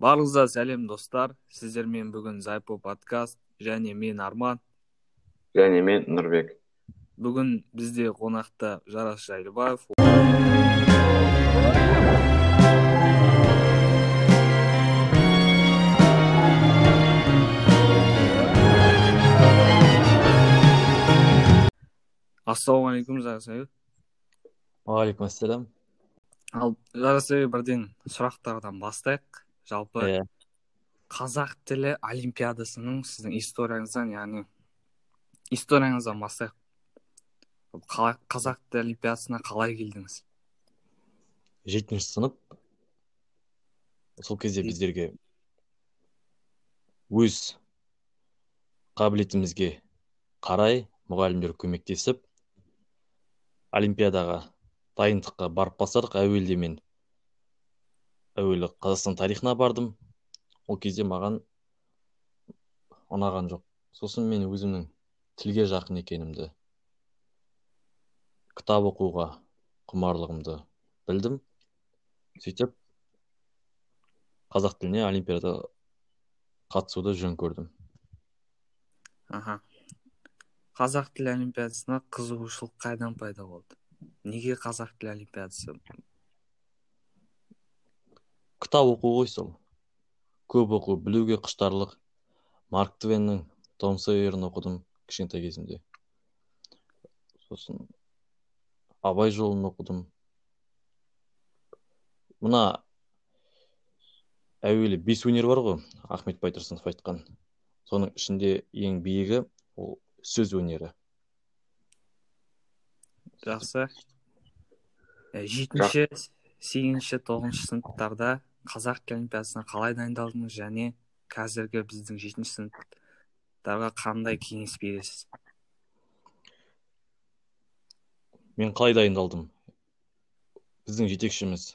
баарыңызга сәлем достар. Сиздермен бүгүн зайпо подкаст және мен арман. Және мен нұрбек. Бүгін бізде қонақта жарас жайлыбаев. Ассалаумағалейкум жарас уағалейкум ассалам ал жарас бірден сұрақтардан бастайық. Жалпы иә қазақ тілі олимпиадасының сіздің историяңыздан яғни историяңыздан бастайық. Қазақ тілі олимпиадасына қалай келдіңіз? Жетінші сынып. Сол кезде біздерге өз қабілетімізге қарай мұғалімдер көмектесіп олимпиадаға дайындыққа барып бастадық әуелде мен әуелі қазақстан тарихына бардым. Ол кезде маған ұнаған жоқ. Сосын мен өзімнің тілге жақын екенімді кітап оқуға құмарлығымды білдім. Сөйтіп қазақ тіліне олимпиада қатысуды жөн көрдім. Аха. Қазақ тілі олимпиадасына қызығушылық қайдан пайда болды? Неге қазақ тілі олимпиадасы кітап оқу ғой сол көп оқу білуге құштарлық. Марк твеннің том сойерін оқыдым кішкентай кезімде. Сосын абай жолын оқыдым. Мына әуелі бес өнер бар ғой ахмет байтұрсынов айтқан. Соның ішінде ең биігі ол сөз өнері жақсы. Жетінші сегізінші тоғызыншы сыныптарда қазақ олимпиадасына қалай дайындалдыңыз және қазіргі біздің жетінші сыныптарға қандай кеңес бересіз? Мен қалай дайындалдым? Біздің жетекшіміз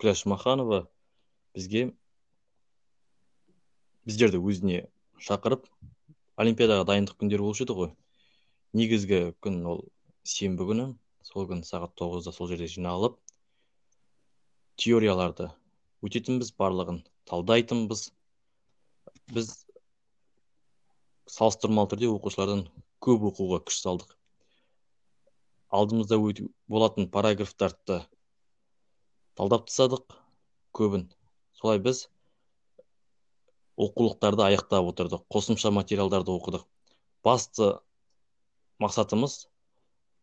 күләш маханова бізге біздерді өзіне шақырып олимпиадаға дайындық күндері болушы еді ғой. Негізгі күн ол сенбі күні сол күні сағат тоғызда сол жерде жиналып теорияларды өтетінбіз барлығын талдайтынбыз. Біз салыстырмалы түрде оқушылардан көп оқуға күш салдық. Алдымызда болатын параграфтарды талдап тастадық көбін. Солай біз оқулықтарды аяқтап отырдық қосымша материалдарды оқыдық. Басты мақсатымыз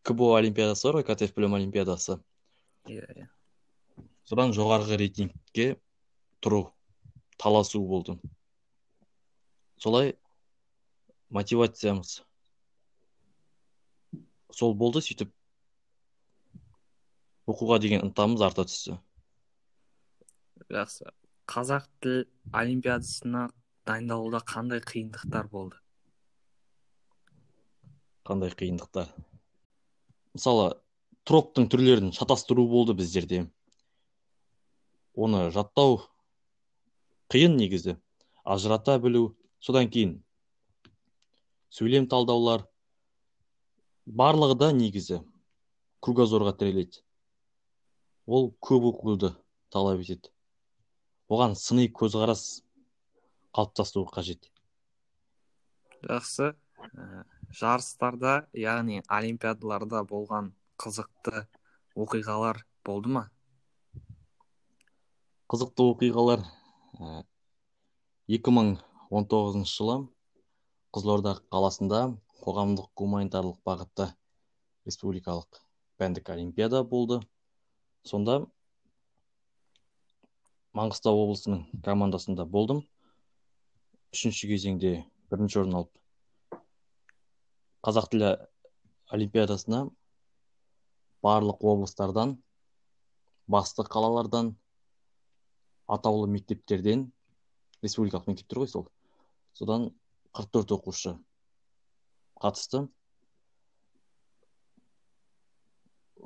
кбо олимпиадасы бар ғой ктф білім олимпиадасы. Иә иә. Содан жоғарғы рейтингке тұру таласу болды солай мотивациямыз. Сол болды сөйтіп оқуға деген ынтамыз арта түсті. Жақсы. Қазақ тіл олимпиадасына дайындалуда қандай қиындықтар болды? Қандай қиындықтар? Мысалы троптың түрлерін шатастыру болды біздерде. Оны жаттау қиын негізі ажырата білу. Содан кейін сөйлем талдаулар барлығы да негізі кругозорға тіреледі. Ол көп оқуды талап етеді. Оған сыни көзқарас қалыптастыру қажет. Жақсы. Ә, жарыстарда яғни олимпиадаларда болған қызықты оқиғалар болды ма? Қызықты оқиғалар. Екі мың он тоғызыншы жылы қызылорда қаласында қоғамдық гуманитарлық бағытта республикалық пәндік олимпиада болды. Сонда маңғыстау облысының командасында болдым. Үшінші кезеңде бірінші орын алып қазақ тілі олимпиадасына барлық облыстардан басты қалалардан атаулы мектептерден республикалық мектептер ғой сол. Содан 44 оқушы қатысты.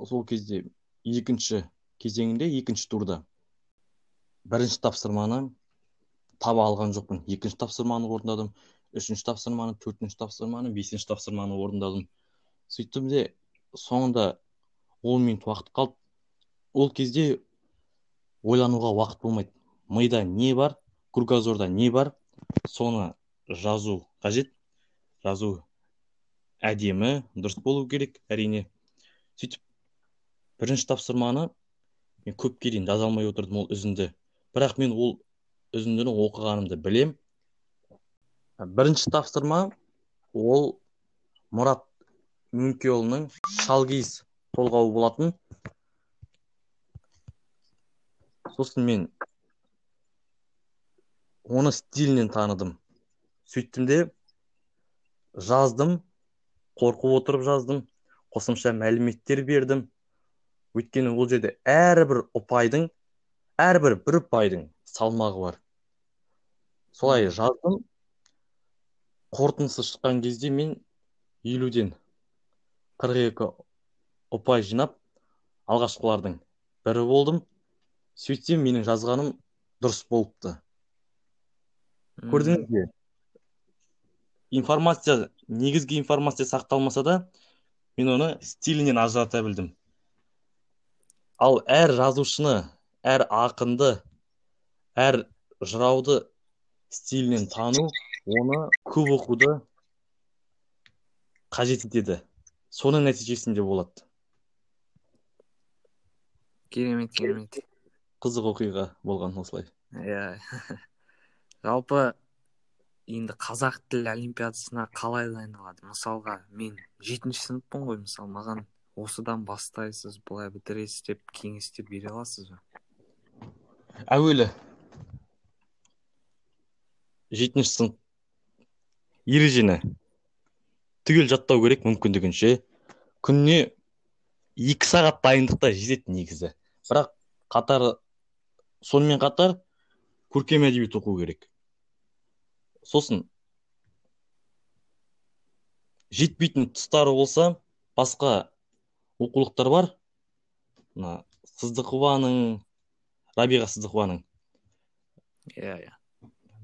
Сол кезде екінші кезеңінде екінші турда бірінші тапсырманы таба алған жоқпын. Екінші тапсырманы орындадым үшінші тапсырманы төртінші тапсырманы бесінші тапсырманы орындадым. Сөйттім де соңында он минут уақыт қалды. Ол кезде ойлануға уақыт болмайды. Мида не бар кругозорда не бар соны жазу қажет. Жазу әдемі дұрыс болу керек әрине. Сөйтіп бірінші тапсырманы мен көпке дейін жаза алмай отырдым ол үзінді. Бірақ мен ол үзіндіні оқығанымды білем. Бірінші тапсырма ол мұрат мөңкеұлының шалгиіз толғауы болатын. Сосын мен оны стилінен таныдым. Сөйттім де жаздым қорқып отырып жаздым қосымша мәліметтер бердім. Өйткені ол жерде әрбір ұпайдың әрбір бір ұпайдың салмағы бар. Солай жаздым. Қорытындысы шыққан кезде мен елуден қырық екі ұпай жинап алғашқылардың бірі болдым. Сөйтсем менің жазғаным дұрыс болыпты. Көрдіңіз бе? Информация негізгі информация сақталмаса да мен оны стилінен ажырата білдім. Ал әр жазушыны әр ақынды әр жырауды стилінен тану оны көп оқуды қажет етеді. Соның нәтижесінде болады. Керемет керемет. Қызық оқиға болған осылай. Иә. Жалпы енді қазақ тілі олимпиадасына қалай дайындалады? Мысалға мен жетінші сыныппын ғой мысалы маған осыдан бастайсыз былай бітіресіз деп кеңестер бере аласыз ба? Әуелі. Жетінші сынып. Ережені. Түгел жаттау керек мүмкіндігінше. Күніне екі сағат дайындықта жетеді негізі. Бірақ қатар сонымен қатар көркем әдебиет оқу керек. сосын жетпейтін тұстары болса басқа оқулықтар бар. Мына сыздықованың рабиға сыздықованың. Иә иә.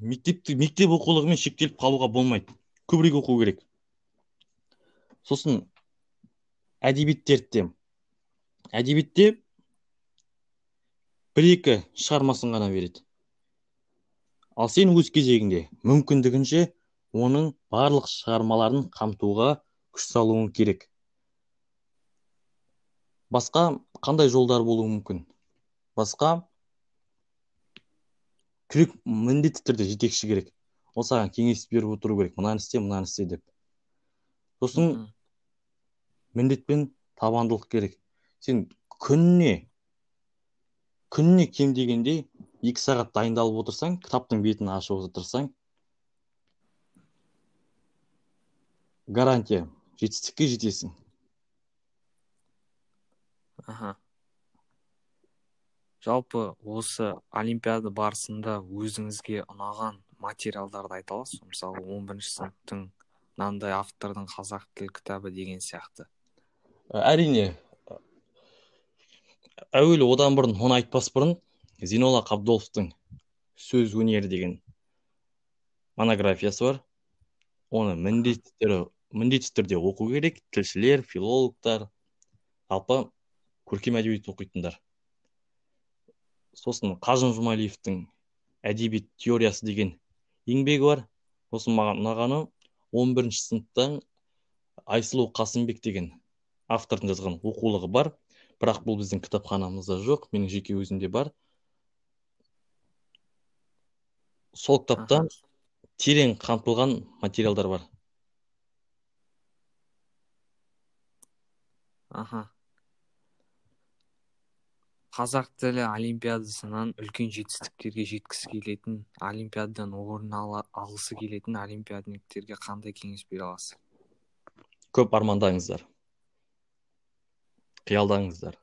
Мектепті мектеп оқулығымен шектеліп қалуға болмайды. Көбірек оқу керек. Сосын әдебиеттерді әдебиетте бір екі шығармасын ғана береді. Ал сен өз кезегінде мүмкіндігінше оның барлық шығармаларын қамтуға күш салуың керек. Басқа қандай жолдар болуы мүмкін? Басқа түрек міндетті түрде жетекші керек. Ол саған кеңес беріп отыру керек. Мынаны істе мынаны істе деп. Сосын міндетпен табандылық керек. Сен күніне күніне кем дегенде екі сағат дайындалып отырсаң кітаптың бетін ашып отырсаң гарантия жетістікке жетесің. Аха. Жалпы осы олимпиада барысында өзіңізге ұнаған материалдарды айта аласыз? Ба мысалы он бірінші сыныптың мынандай автордың қазақ тіл кітабы деген сияқты. Әрине әуелі одан бұрын оны айтпас бұрын зейнолла қабдоловтың сөз өнері деген монографиясы бар. Оны міндетті түрде міндетті түрде оқу керек. Тілшілер филологтар жалпы көркем әдебиет оқитындар. Сосын қажым жұмалиевтің әдебиет теориясы деген еңбегі бар. Сосын маған ұнағаны он бірінші сыныптан айсұлу қасымбек деген автордың жазған оқулығы бар. Бірақ бұл біздің кітапханамызда жоқ менің жеке өзімде бар. Сол кітапта терең қамтылған материалдар бар. Аха. Қазақ тілі олимпиадасынан үлкен жетістіктерге жеткісі келетін олимпиададан орын алғысы келетін олимпиадниктерге қандай кеңес бере аласыз? Көп армандаңыздар. Қиялдаңыздар.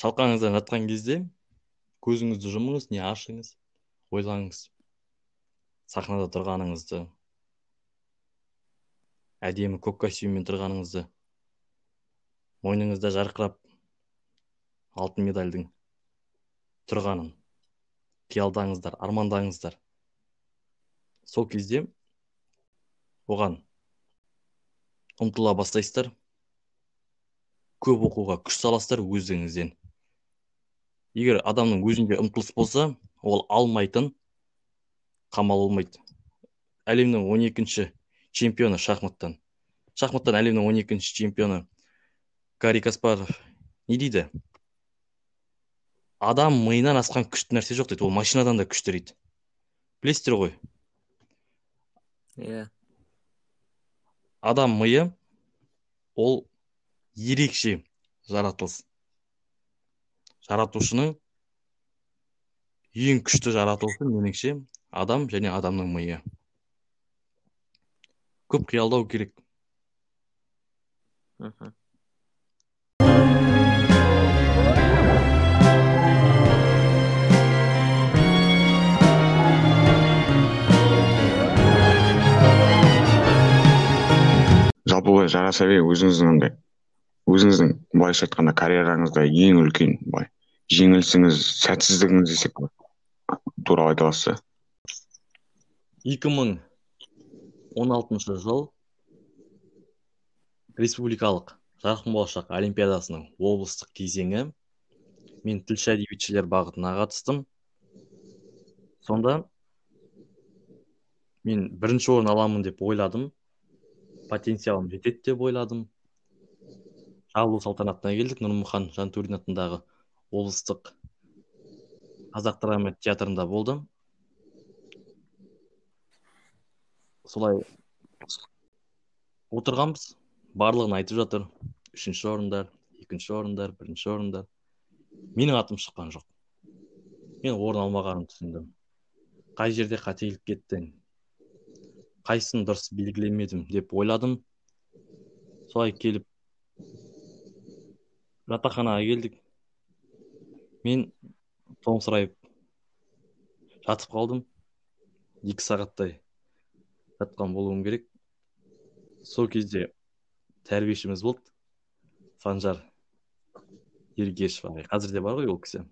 Шалқаңыздан жатқан кезде көзіңізді жұмыңыз не ашыңыз ойлаңыз. Сахнада тұрғаныңызды әдемі көк костюммен тұрғаныңызды мойныңызда жарқырап алтын медальдың тұрғанын қиялдаңыздар армандаңыздар. Сол кезде оған ұмтыла бастайсыздар. Көп оқуға күш саласыздар өздігіңізден егер адамның өзінде ұмтылыс болса ол алмайтын қамал болмайды. Әлемнің 12-ші чемпионы шахматтан. Шахматтан әлемнің 12-ші чемпионы гарри каспаров не дейді? Адам миынан асқан күшті нәрсе жоқ дейді. Ол машинадан да күшті дейді. Білесіздер ғой? Иә. Адам миы ол ерекше жаратылыс. Жаратушының ең күшті жаратылысы меніңше адам және адамның миы. Көп қиялдау керек. Мхм. Жалпы сәби өзіңіздің андай өзіңіздің былайша айтқанда карьераңызда ең үлкен былай жеңілісіңіз сәтсіздігіңіз десек туралы айта аласыз ба? 2016 жыл республикалық жарқын болашақ олимпиадасының облыстық кезеңі. Мен тілші әдебиетшілер бағытына қатыстым. Сонда мен бірінші орын аламын деп ойладым. Потенциалым жетеді деп ойладым. Жабылу салтанатына келдік. Нұрмұхан жантөрин атындағы облыстық қазақ драма театрында болдым. Солай отырғанбыз. Барлығын айтып жатыр. Үшінші орындар екінші орындар бірінші орындар. Менің атым шыққан жоқ. Мен орын алмағанымды түсіндім. Қай жерде қателік кетті қайсысын дұрыс белгілемедім деп ойладым. Солай келіп жатақханаға келдік. Мен томсырайып жатып қалдым. Екі сағаттай жатқан болуым керек. Сол кезде тәрбиешіміз болды. Санжар ергешев ағай. Қазір де бар ғой ол кісі.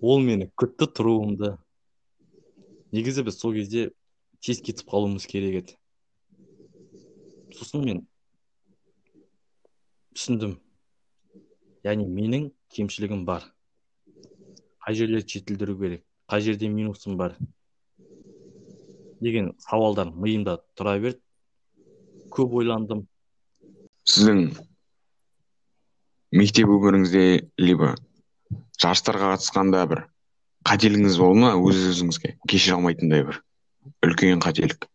Ол мені күтті тұруымды. Негізі біз сол кезде тез кетіп қалуымыз керек еді. Сосын мен түсіндім. Яғни менің кемшілігім бар. Қай жерлерді жетілдіру керек қай жерде минусым бар деген сауалдар миымда тұра берді. Көп ойландым. Сіздің мектеп өміріңізде либо жарыстарға қатысқанда бір қателігіңіз болды ма өз өзіңізге? Кешіре алмайтындай бір үлкен қателік.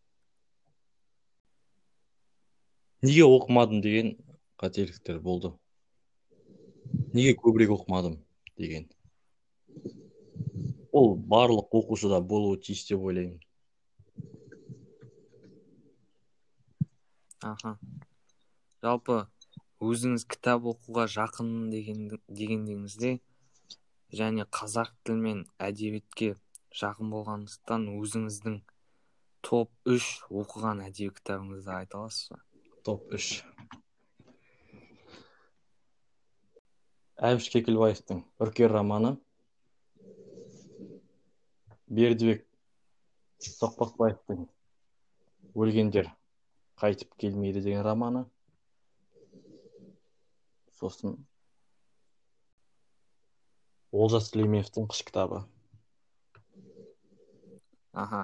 Неге оқымадым деген қателіктер болды. Неге көбірек оқымадым деген. Ол барлық оқушыда болуы тиіс деп ойлаймын. Аха. Жалпы өзіңіз кітап оқуға жақын деген дегендеріңізде және қазақ тілі мен әдебиетке жақын болғандықтан өзіңіздің топ үш оқыған әдеби кітабыңызды айта аласыз ба? Топ үш. Әбіш кекілбаевтың үркер романы. Бердібек соқпақбаевтың өлгендер қайтып келмейді деген романы. Сосын олжас сүлейменовтің қыш кітабы. Аха.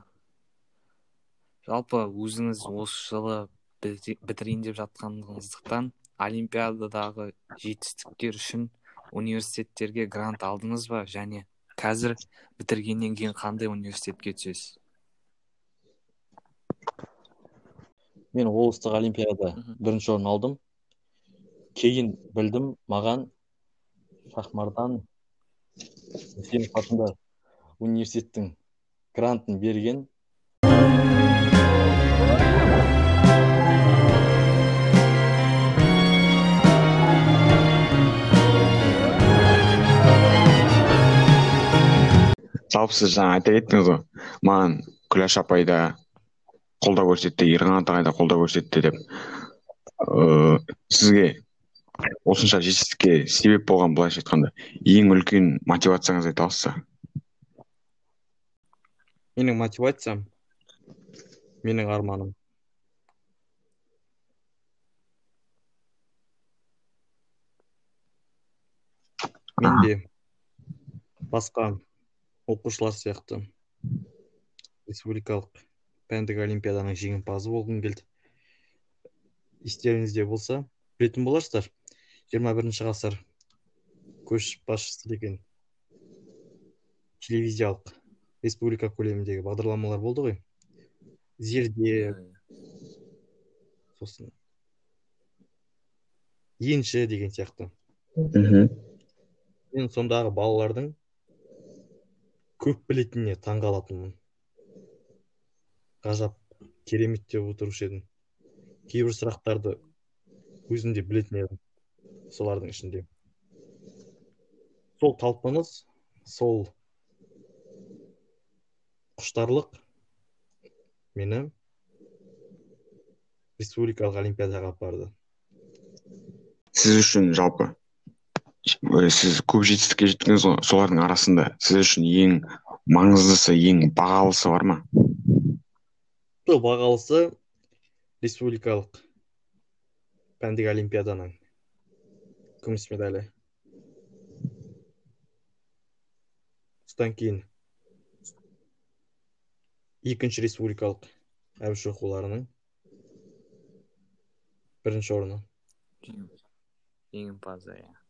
Жалпы өзіңіз осы жылы бітірейін деп жатқандығыңыздықтан олимпиададағы жетістіктер үшін университеттерге грант алдыңыз ба? Және қазір бітіргеннен кейін қандай университетке түсесіз? Мен облыстық олимпиада бірінші орын алдым. Кейін білдім маған шахмардан атындағы университеттің грантын берген. Жалпы сіз жаңа айта кеттіңіз ғой. Маған күләш апай да қолдау көрсетті ерқанат ағай да қолдау көрсетті деп. Ыыы сізге осынша жетістікке себеп болған былайша айтқанда ең үлкен мотивацияңызды айта аласыз ба менің мотивациям менің арманым. Менде басқа оқушылар сияқты. Республикалық пәндік олимпиаданың жеңімпазы болғым келді. Естеріңізде болса білетін боларсыздар жиырма бірінші ғасыр көшбасшысы деген телевизиялық республика көлеміндегі бағдарламалар болды ғой. Зерде. Сосын. Енші деген сияқты. Мхм. Мен сондағы балалардың көп білетініне таң қалатынмын ғажап керемет деп отырушы едім. Кейбір сұрақтарды өзім де білетін едім солардың ішінде. Сол талпыныс сол құштарлық мені республикалық олимпиадаға апарды. Сіз үшін жалпы? Сіз көп жетістікке жеттіңіз ғой солардың арасында сіз үшін ең маңыздысы ең бағалысы бар ма? Сол бағалысы республикалық пәндік олимпиаданың күміс медалі. Содан кейін екінші республикалық әбіш оқуларының бірінші орны. Жеңімпазы иә.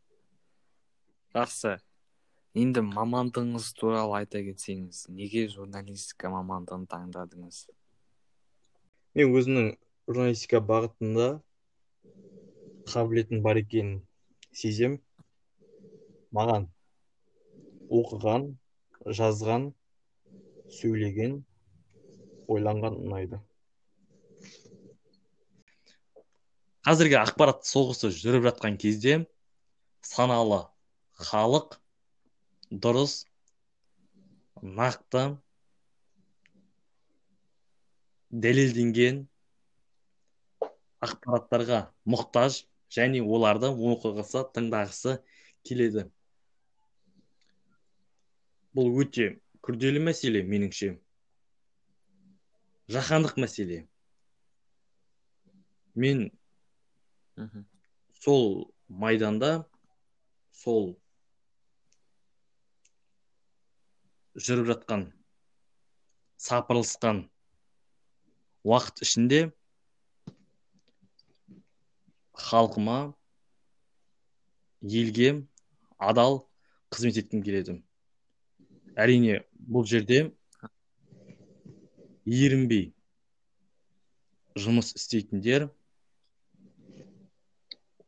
Жақсы. Енді мамандығыңыз туралы айта кетсеңіз неге журналистика мамандығын таңдадыңыз? Мен өзімнің журналистика бағытында қабілетім бар екенін сезем. Маған оқыған жазған сөйлеген ойланған ұнайды. Қазіргі ақпарат соғысы жүріп жатқан кезде саналы халық дұрыс нақты дәлелденген ақпараттарға мұқтаж және оларды оқығысы тыңдағысы келеді. Бұл өте күрделі мәселе меніңше. Жаһандық мәселе. Мен сол майданда сол жүріп жатқан сапырылысқан уақыт ішінде халқыма елге адал қызмет еткім келеді. Әрине бұл жерде ерінбей жұмыс істейтіндер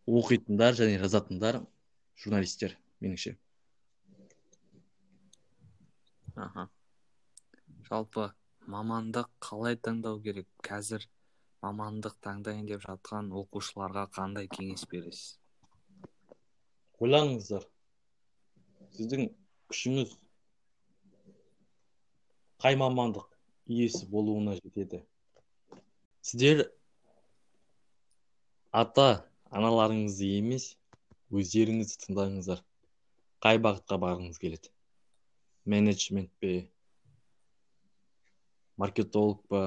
оқитындар және жазатындар журналистер меніңше. Аха. Жалпы мамандық қалай таңдау керек? Қазір мамандық таңдайын деп жатқан оқушыларға қандай кеңес бересіз? Ойланыңыздар. Сіздің күшіңіз қай мамандық иесі болуына жетеді? Сіздер ата аналарыңызды емес өздеріңізді тыңдаңыздар. Қай бағытқа барғыңыз келеді? Менеджмент пе маркетолог па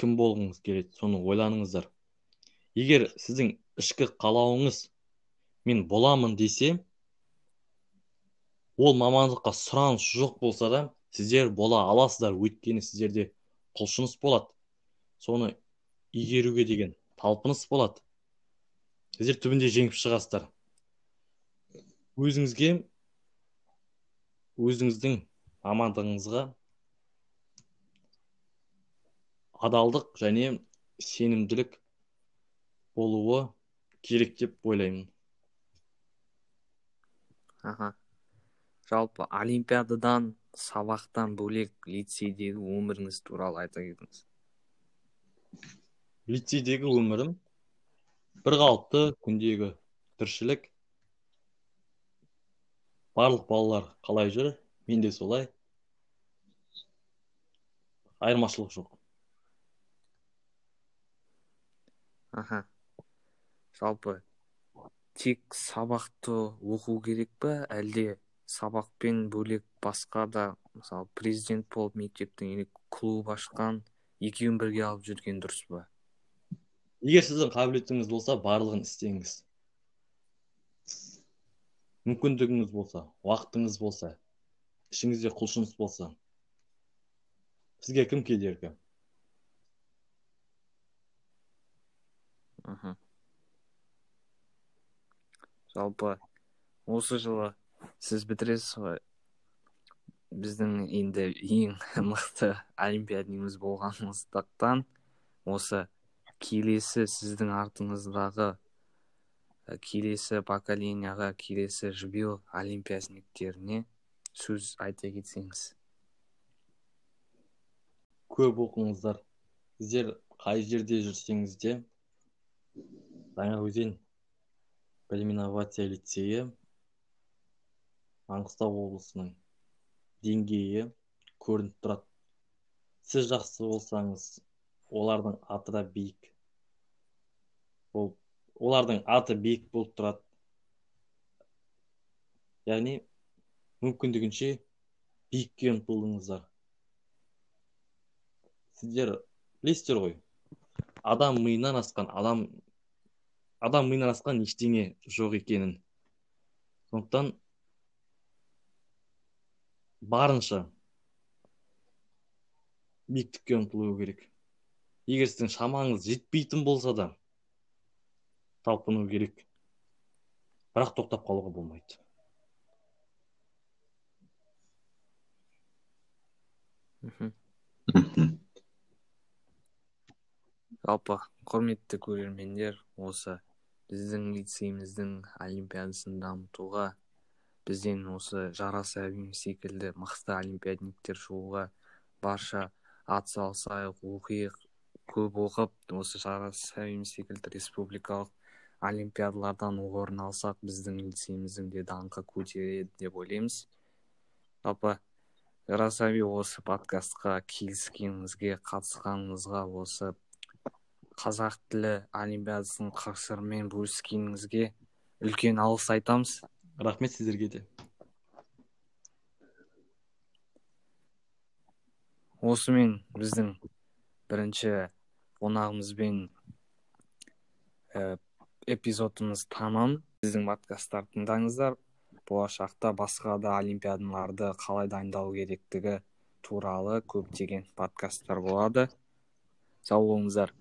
кім болғыңыз келеді? Соны ойланыңыздар. Егер сіздің ішкі қалауыңыз мен боламын десе ол мамандыққа сұраныс жоқ болса да сіздер бола аласыздар. Өйткені сіздерде құлшыныс болады. Соны игеруге деген талпыныс болады. Сіздер түбінде жеңіп шығасыздар. Өзіңізге өзіңіздің мамандығыңызға адалдық және сенімділік болуы керек деп ойлаймын. Аха. Жалпы олимпиададан сабақтан бөлек лицейдегі өміріңіз туралы айта кетіңіз. Лицейдегі өмірім бірқалыпты күндегі тіршілік барлық балалар қалай жүр? мен де солай. Айырмашылық жоқ. Аха. Жалпы тек сабақты оқу керек па? Әлде сабақпен бөлек басқа да мысалы президент болып мектептің или клуб ашқан екеуін бірге алып жүрген дұрыс па? Егер сіздің қабілетіңіз болса барлығын істеңіз. Мүмкіндігіңіз болса уақытыңыз болса ішіңізде құлшыныс болса сізге кім кедергі мхм. Жалпы осы жылы сіз бітіресіз ғой. Біздің енді ең мықты олимпиадниіміз болғандықтан осы келесі сіздің артыңыздағы келесі поколенияға келесі жбил олимпиадниктеріне сөз айта кетсеңіз. Көп оқыңыздар. Сіздер қай жерде жүрсеңіз де жаңаөзен білім инновация лицейі маңғыстау облысының деңгейі көрініп тұрады. Сіз жақсы болсаңыз олардың аты да биік болып олардың аты биік болып тұрады. Яғни мүмкіндігінше биікке ұмтылыңыздар сіздер білесіздер ғой адам миынан асқан адам адам миынан асқан ештеңе жоқ екенін. Сондықтан барынша биіктікке ұмтылу керек. Егер сіздің шамаңыз жетпейтін болса да талпыну керек. Бірақ тоқтап қалуға болмайды. Мхм. Жалпы құрметті көрермендер осы біздің лицейіміздің олимпиадасын дамытуға бізден осы жарас әбим секілді мықты олимпиадниктер шығуға барша атсалысайық оқиық көп оқып осы жарас әбим секілді республикалық олимпиадалардан орын алсақ біздің лицейіміздің де даңқы көтереді деп ойлаймыз. Жалпы жарас әби осы подкастқа келіскеніңізге қатысқаныңызға осы қазақ тілі олимпиадасының қыр сырымен бөліскеніңізге үлкен алғыс айтамыз. Рахмет сіздерге де. Осымен біздің бірінші қонағымызбен ә, эпизодымыз тамам. Біздің подкасттарды тыңдаңыздар. Болашақта басқа да олимпиадаларды қалай дайындалу керектігі туралы көптеген подкасттар болады. Сау болыңыздар.